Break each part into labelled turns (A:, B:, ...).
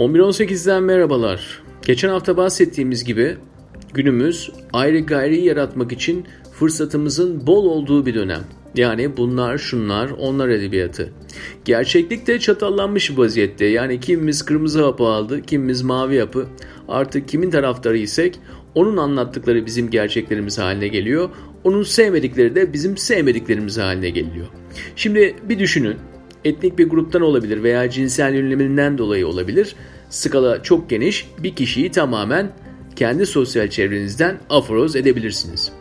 A: 11.18'den merhabalar. Geçen hafta bahsettiğimiz gibi günümüz ayrı gayri yaratmak için fırsatımızın bol olduğu bir dönem. Yani bunlar, şunlar, onlar edebiyatı. Gerçeklikte çatallanmış vaziyette. Yani kimimiz kırmızı hapı aldı, kimimiz mavi hapı. Artık kimin taraftarı isek onun anlattıkları bizim gerçeklerimiz haline geliyor. Onun sevmedikleri de bizim sevmediklerimiz haline geliyor. Şimdi bir düşünün etnik bir gruptan olabilir veya cinsel yöneliminden dolayı olabilir. Skala çok geniş, bir kişiyi tamamen kendi sosyal çevrenizden aforoz edebilirsiniz.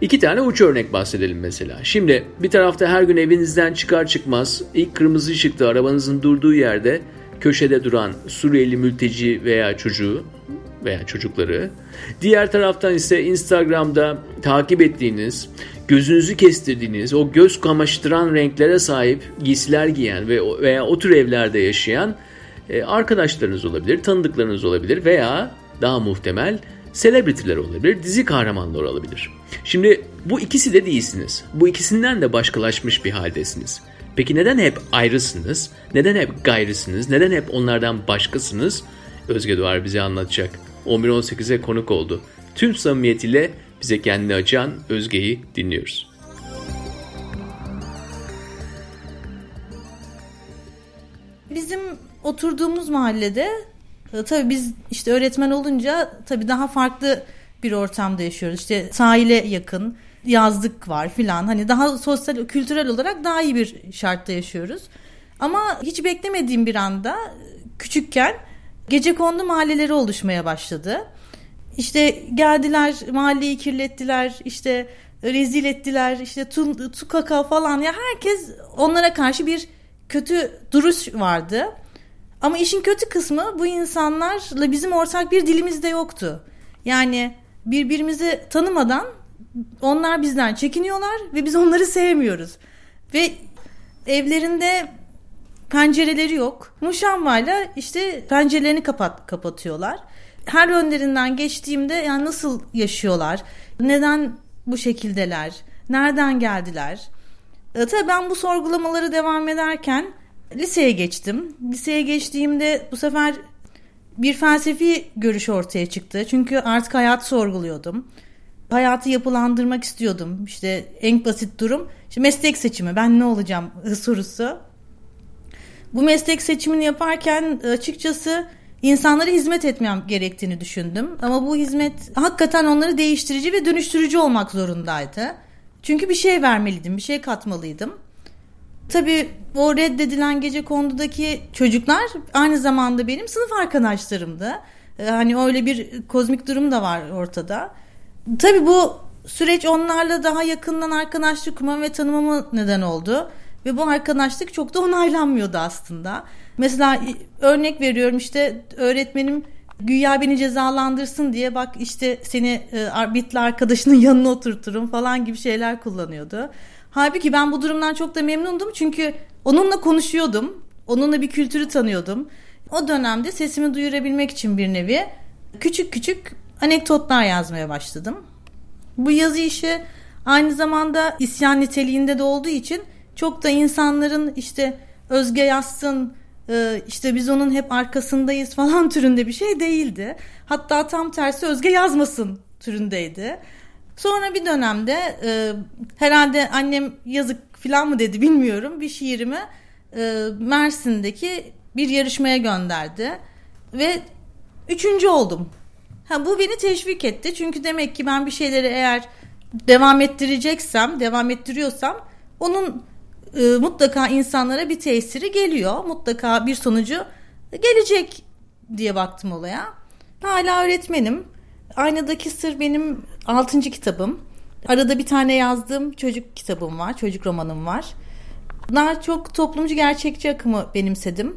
A: İki tane uç örnek bahsedelim mesela. Şimdi bir tarafta her gün evinizden çıkar çıkmaz ilk kırmızı ışıkta arabanızın durduğu yerde köşede duran Suriyeli mülteci veya çocuğu veya çocukları. Diğer taraftan ise Instagram'da takip ettiğiniz, gözünüzü kestirdiğiniz, o göz kamaştıran renklere sahip giysiler giyen ve veya o tür evlerde yaşayan e, arkadaşlarınız olabilir, tanıdıklarınız olabilir veya daha muhtemel selebritiler olabilir, dizi kahramanları olabilir. Şimdi bu ikisi de değilsiniz. Bu ikisinden de başkalaşmış bir haldesiniz. Peki neden hep ayrısınız? Neden hep gayrısınız? Neden hep onlardan başkasınız? Özge Doğar bize anlatacak. 11-18'e konuk oldu. Tüm samimiyetiyle bize kendini açan Özge'yi dinliyoruz.
B: Bizim oturduğumuz mahallede e, tabii biz işte öğretmen olunca tabii daha farklı bir ortamda yaşıyoruz. İşte sahile yakın, yazlık var filan. Hani daha sosyal, kültürel olarak daha iyi bir şartta yaşıyoruz. Ama hiç beklemediğim bir anda küçükken gece kondu mahalleleri oluşmaya başladı. İşte geldiler mahalleyi kirlettiler işte rezil ettiler işte tu, tukaka falan ya herkes onlara karşı bir kötü duruş vardı. Ama işin kötü kısmı bu insanlarla bizim ortak bir dilimiz de yoktu. Yani birbirimizi tanımadan onlar bizden çekiniyorlar ve biz onları sevmiyoruz. Ve evlerinde pencereleri yok. Muşambayla işte pencerelerini kapat kapatıyorlar. Her önlerinden geçtiğimde yani nasıl yaşıyorlar? Neden bu şekildeler? Nereden geldiler? E, tabii ben bu sorgulamaları devam ederken liseye geçtim. Liseye geçtiğimde bu sefer bir felsefi görüş ortaya çıktı. Çünkü artık hayat sorguluyordum. Hayatı yapılandırmak istiyordum. İşte en basit durum işte meslek seçimi. Ben ne olacağım sorusu. Bu meslek seçimini yaparken açıkçası insanlara hizmet etmem gerektiğini düşündüm. Ama bu hizmet hakikaten onları değiştirici ve dönüştürücü olmak zorundaydı. Çünkü bir şey vermeliydim, bir şey katmalıydım. Tabii o reddedilen gece kondudaki çocuklar aynı zamanda benim sınıf arkadaşlarımdı. Hani öyle bir kozmik durum da var ortada. Tabii bu süreç onlarla daha yakından arkadaşlık kurmam ve tanımama neden oldu. Ve bu arkadaşlık çok da onaylanmıyordu aslında. Mesela örnek veriyorum işte öğretmenim güya beni cezalandırsın diye bak işte seni e, bitli arkadaşının yanına oturturum falan gibi şeyler kullanıyordu. Halbuki ben bu durumdan çok da memnundum çünkü onunla konuşuyordum. Onunla bir kültürü tanıyordum. O dönemde sesimi duyurabilmek için bir nevi küçük küçük anekdotlar yazmaya başladım. Bu yazı işi aynı zamanda isyan niteliğinde de olduğu için çok da insanların işte Özge yazsın e, işte biz onun hep arkasındayız falan türünde bir şey değildi. Hatta tam tersi Özge yazmasın türündeydi. Sonra bir dönemde e, herhalde annem yazık falan mı dedi bilmiyorum bir şiirimi e, Mersin'deki bir yarışmaya gönderdi ve üçüncü oldum. Ha, bu beni teşvik etti çünkü demek ki ben bir şeyleri eğer devam ettireceksem, devam ettiriyorsam onun e, mutlaka insanlara bir tesiri geliyor. Mutlaka bir sonucu gelecek diye baktım olaya. Hala öğretmenim. Aynadaki Sır benim altıncı kitabım. Arada bir tane yazdığım çocuk kitabım var, çocuk romanım var. Daha çok toplumcu gerçekçi akımı benimsedim.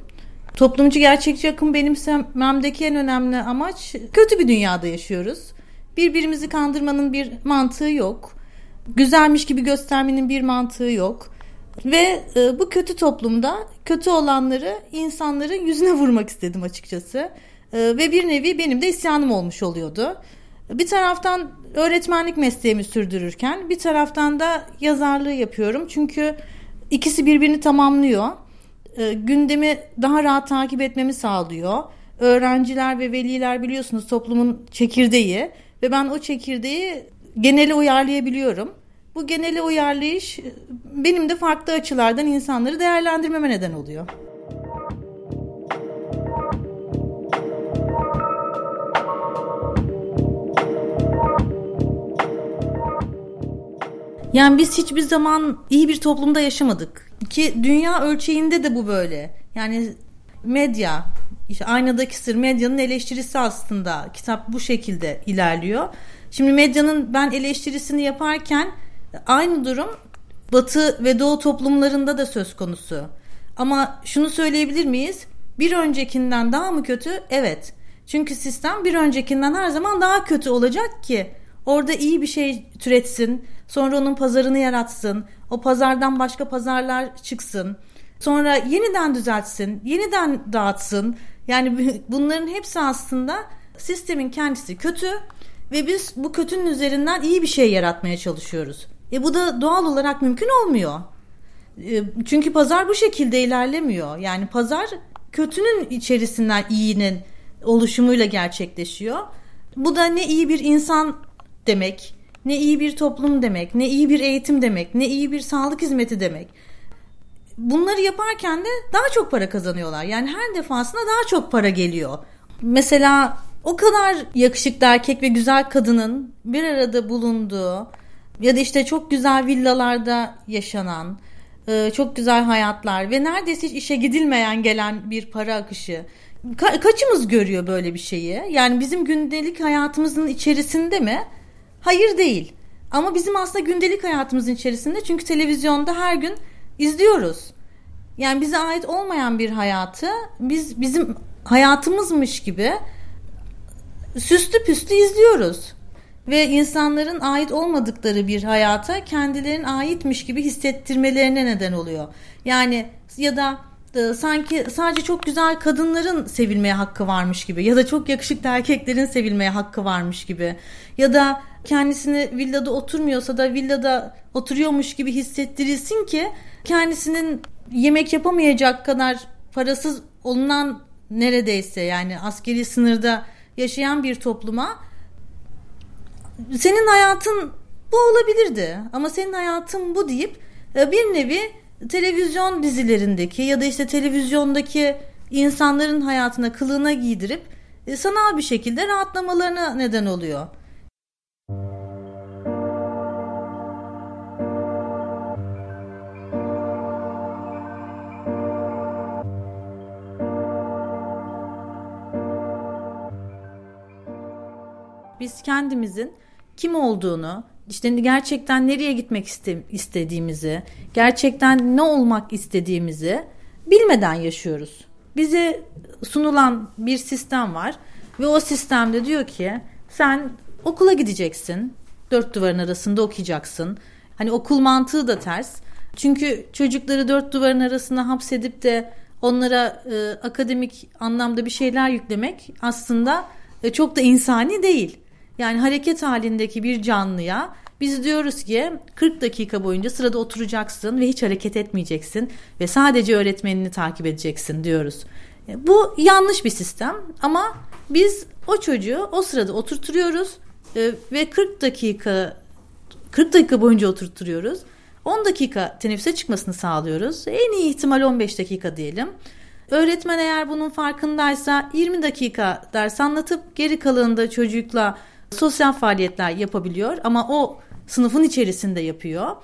B: Toplumcu gerçekçi akım benimsememdeki en önemli amaç kötü bir dünyada yaşıyoruz. Birbirimizi kandırmanın bir mantığı yok. Güzelmiş gibi göstermenin bir mantığı yok. Ve e, bu kötü toplumda kötü olanları insanların yüzüne vurmak istedim açıkçası. E, ve bir nevi benim de isyanım olmuş oluyordu. Bir taraftan öğretmenlik mesleğimi sürdürürken bir taraftan da yazarlığı yapıyorum. Çünkü ikisi birbirini tamamlıyor. E, gündemi daha rahat takip etmemi sağlıyor. öğrenciler ve veliler biliyorsunuz toplumun çekirdeği ve ben o çekirdeği genele uyarlayabiliyorum. Bu genele uyarlayış benim de farklı açılardan insanları değerlendirmeme neden oluyor. Yani biz hiçbir zaman iyi bir toplumda yaşamadık. Ki dünya ölçeğinde de bu böyle. Yani medya, işte aynadaki sır medyanın eleştirisi aslında. Kitap bu şekilde ilerliyor. Şimdi medyanın ben eleştirisini yaparken aynı durum Batı ve Doğu toplumlarında da söz konusu. Ama şunu söyleyebilir miyiz? Bir öncekinden daha mı kötü? Evet. Çünkü sistem bir öncekinden her zaman daha kötü olacak ki orada iyi bir şey türetsin, sonra onun pazarını yaratsın, o pazardan başka pazarlar çıksın, sonra yeniden düzeltsin, yeniden dağıtsın. Yani bunların hepsi aslında sistemin kendisi kötü ve biz bu kötünün üzerinden iyi bir şey yaratmaya çalışıyoruz. E bu da doğal olarak mümkün olmuyor. E, çünkü pazar bu şekilde ilerlemiyor. Yani pazar kötünün içerisinden iyinin oluşumuyla gerçekleşiyor. Bu da ne iyi bir insan demek, ne iyi bir toplum demek, ne iyi bir eğitim demek, ne iyi bir sağlık hizmeti demek. Bunları yaparken de daha çok para kazanıyorlar. Yani her defasında daha çok para geliyor. Mesela o kadar yakışıklı erkek ve güzel kadının bir arada bulunduğu ya da işte çok güzel villalarda yaşanan e, çok güzel hayatlar ve neredeyse hiç işe gidilmeyen gelen bir para akışı. Ka- kaçımız görüyor böyle bir şeyi? Yani bizim gündelik hayatımızın içerisinde mi? Hayır değil. Ama bizim aslında gündelik hayatımızın içerisinde çünkü televizyonda her gün izliyoruz. Yani bize ait olmayan bir hayatı biz bizim hayatımızmış gibi süslü püslü izliyoruz. Ve insanların ait olmadıkları bir hayata kendilerinin aitmiş gibi hissettirmelerine neden oluyor. Yani ya da e, sanki sadece çok güzel kadınların sevilmeye hakkı varmış gibi ya da çok yakışıklı erkeklerin sevilmeye hakkı varmış gibi ya da kendisini villada oturmuyorsa da villada oturuyormuş gibi hissettirilsin ki kendisinin yemek yapamayacak kadar parasız olunan neredeyse yani askeri sınırda yaşayan bir topluma senin hayatın bu olabilirdi ama senin hayatın bu deyip e, bir nevi televizyon dizilerindeki ya da işte televizyondaki insanların hayatına kılığına giydirip e, sanal bir şekilde rahatlamalarına neden oluyor. Biz kendimizin kim olduğunu, işte gerçekten nereye gitmek iste, istediğimizi, gerçekten ne olmak istediğimizi bilmeden yaşıyoruz. Bize sunulan bir sistem var ve o sistemde diyor ki sen okula gideceksin, dört duvarın arasında okuyacaksın. Hani okul mantığı da ters. Çünkü çocukları dört duvarın arasında hapsedip de onlara e, akademik anlamda bir şeyler yüklemek aslında e, çok da insani değil. Yani hareket halindeki bir canlıya biz diyoruz ki 40 dakika boyunca sırada oturacaksın ve hiç hareket etmeyeceksin ve sadece öğretmenini takip edeceksin diyoruz. E, bu yanlış bir sistem ama biz o çocuğu o sırada oturtuyoruz e, ve 40 dakika 40 dakika boyunca oturtuyoruz. 10 dakika teneffüse çıkmasını sağlıyoruz. En iyi ihtimal 15 dakika diyelim. Öğretmen eğer bunun farkındaysa 20 dakika ders anlatıp geri kalanında çocukla sosyal faaliyetler yapabiliyor ama o sınıfın içerisinde yapıyor.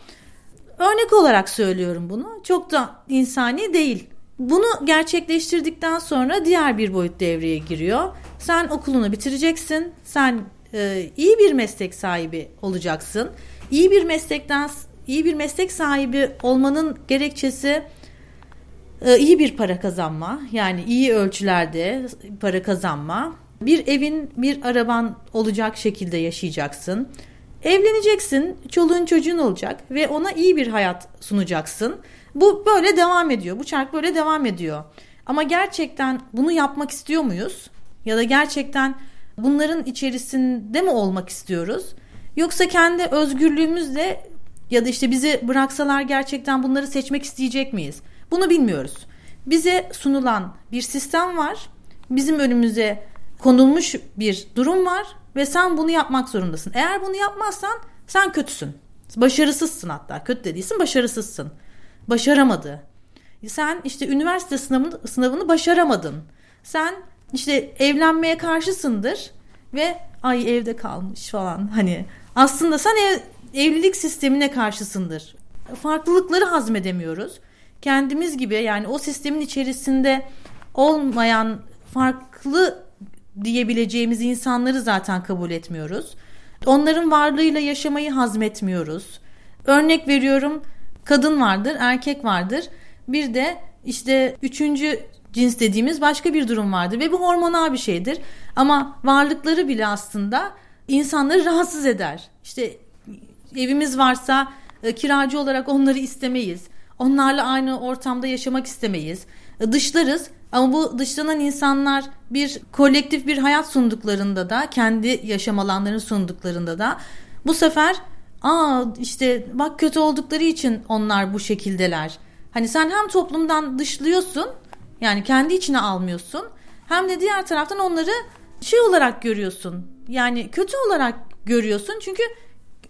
B: Örnek olarak söylüyorum bunu. Çok da insani değil. Bunu gerçekleştirdikten sonra diğer bir boyut devreye giriyor. Sen okulunu bitireceksin. Sen e, iyi bir meslek sahibi olacaksın. İyi bir meslekten iyi bir meslek sahibi olmanın gerekçesi e, iyi bir para kazanma. Yani iyi ölçülerde para kazanma. Bir evin, bir araban olacak şekilde yaşayacaksın. Evleneceksin, çoluğun çocuğun olacak ve ona iyi bir hayat sunacaksın. Bu böyle devam ediyor. Bu çark böyle devam ediyor. Ama gerçekten bunu yapmak istiyor muyuz? Ya da gerçekten bunların içerisinde mi olmak istiyoruz? Yoksa kendi özgürlüğümüzle ya da işte bizi bıraksalar gerçekten bunları seçmek isteyecek miyiz? Bunu bilmiyoruz. Bize sunulan bir sistem var bizim önümüze konulmuş bir durum var ve sen bunu yapmak zorundasın. Eğer bunu yapmazsan sen kötüsün. Başarısızsın hatta. Kötü de değilsin, başarısızsın. Başaramadı. Sen işte üniversite sınavını, sınavını başaramadın. Sen işte evlenmeye karşısındır ve ay evde kalmış falan hani aslında sen ev, evlilik sistemine karşısındır. Farklılıkları hazmedemiyoruz. Kendimiz gibi yani o sistemin içerisinde olmayan farklı diyebileceğimiz insanları zaten kabul etmiyoruz. Onların varlığıyla yaşamayı hazmetmiyoruz. Örnek veriyorum kadın vardır, erkek vardır. Bir de işte üçüncü cins dediğimiz başka bir durum vardır ve bu hormonal bir şeydir. Ama varlıkları bile aslında insanları rahatsız eder. İşte evimiz varsa e, kiracı olarak onları istemeyiz. Onlarla aynı ortamda yaşamak istemeyiz. E, dışlarız ama bu dışlanan insanlar bir kolektif bir hayat sunduklarında da kendi yaşam alanlarını sunduklarında da bu sefer aa işte bak kötü oldukları için onlar bu şekildeler. Hani sen hem toplumdan dışlıyorsun yani kendi içine almıyorsun hem de diğer taraftan onları şey olarak görüyorsun. Yani kötü olarak görüyorsun çünkü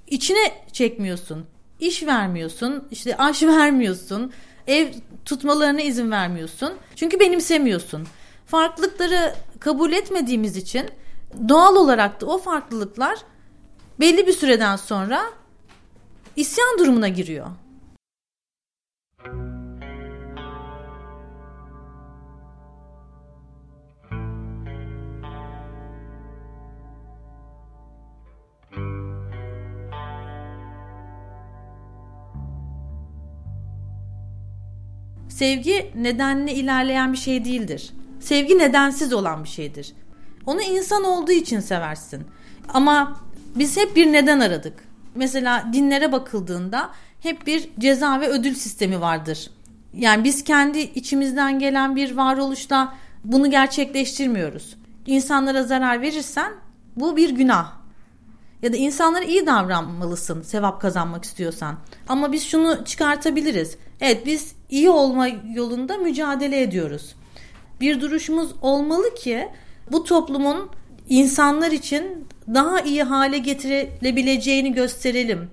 B: içine çekmiyorsun. İş vermiyorsun, işte aş vermiyorsun, ev tutmalarına izin vermiyorsun. Çünkü benimsemiyorsun. Farklılıkları kabul etmediğimiz için doğal olarak da o farklılıklar belli bir süreden sonra isyan durumuna giriyor. Sevgi nedenle ilerleyen bir şey değildir. Sevgi nedensiz olan bir şeydir. Onu insan olduğu için seversin. Ama biz hep bir neden aradık. Mesela dinlere bakıldığında hep bir ceza ve ödül sistemi vardır. Yani biz kendi içimizden gelen bir varoluşta bunu gerçekleştirmiyoruz. İnsanlara zarar verirsen bu bir günah. Ya da insanlara iyi davranmalısın sevap kazanmak istiyorsan. Ama biz şunu çıkartabiliriz. Evet biz iyi olma yolunda mücadele ediyoruz. Bir duruşumuz olmalı ki bu toplumun insanlar için daha iyi hale getirilebileceğini gösterelim.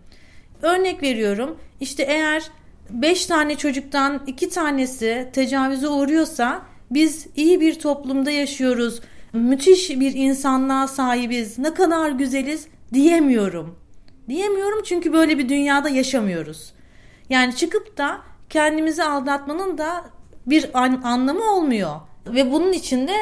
B: Örnek veriyorum işte eğer 5 tane çocuktan 2 tanesi tecavüze uğruyorsa biz iyi bir toplumda yaşıyoruz. Müthiş bir insanlığa sahibiz. Ne kadar güzeliz diyemiyorum. Diyemiyorum çünkü böyle bir dünyada yaşamıyoruz. Yani çıkıp da kendimizi aldatmanın da bir an, anlamı olmuyor. Ve bunun içinde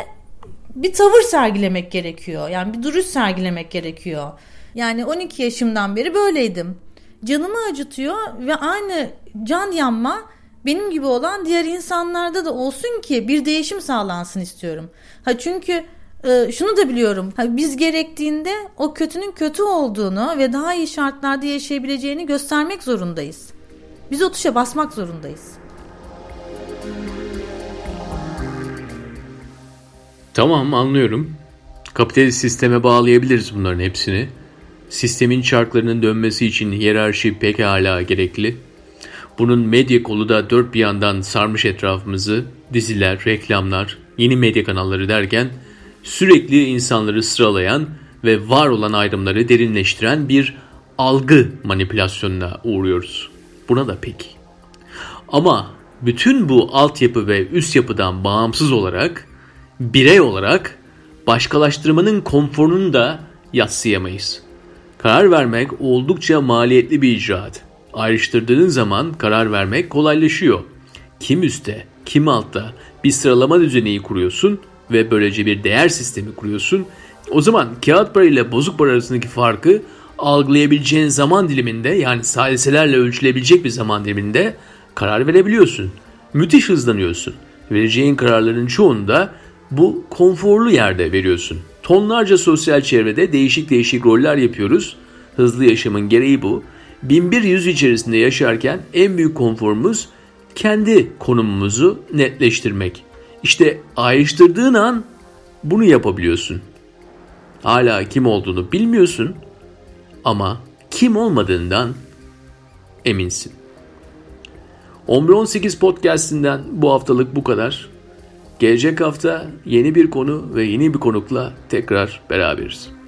B: bir tavır sergilemek gerekiyor. Yani bir duruş sergilemek gerekiyor. Yani 12 yaşımdan beri böyleydim. Canımı acıtıyor ve aynı can yanma benim gibi olan diğer insanlarda da olsun ki bir değişim sağlansın istiyorum. Ha çünkü e, şunu da biliyorum. Biz gerektiğinde o kötünün kötü olduğunu ve daha iyi şartlarda yaşayabileceğini göstermek zorundayız. Biz o tuşa basmak zorundayız.
A: Tamam anlıyorum. Kapitalist sisteme bağlayabiliriz bunların hepsini. Sistemin çarklarının dönmesi için hiyerarşi pekala gerekli. Bunun medya kolu da dört bir yandan sarmış etrafımızı, diziler, reklamlar, yeni medya kanalları derken sürekli insanları sıralayan ve var olan ayrımları derinleştiren bir algı manipülasyonuna uğruyoruz. Buna da peki. Ama bütün bu altyapı ve üst yapıdan bağımsız olarak birey olarak başkalaştırmanın konforunu da yatsıyamayız. Karar vermek oldukça maliyetli bir icraat. Ayrıştırdığın zaman karar vermek kolaylaşıyor. Kim üstte, kim altta bir sıralama düzeni kuruyorsun ve böylece bir değer sistemi kuruyorsun. O zaman kağıt para ile bozuk para arasındaki farkı algılayabileceğin zaman diliminde yani saliselerle ölçülebilecek bir zaman diliminde karar verebiliyorsun. Müthiş hızlanıyorsun. Vereceğin kararların çoğunu da bu konforlu yerde veriyorsun. Tonlarca sosyal çevrede değişik değişik roller yapıyoruz. Hızlı yaşamın gereği bu. Binbir yüz içerisinde yaşarken en büyük konforumuz kendi konumumuzu netleştirmek. İşte ayrıştırdığın an bunu yapabiliyorsun. Hala kim olduğunu bilmiyorsun ama kim olmadığından eminsin. 11-18 podcast'inden bu haftalık bu kadar. Gelecek hafta yeni bir konu ve yeni bir konukla tekrar beraberiz.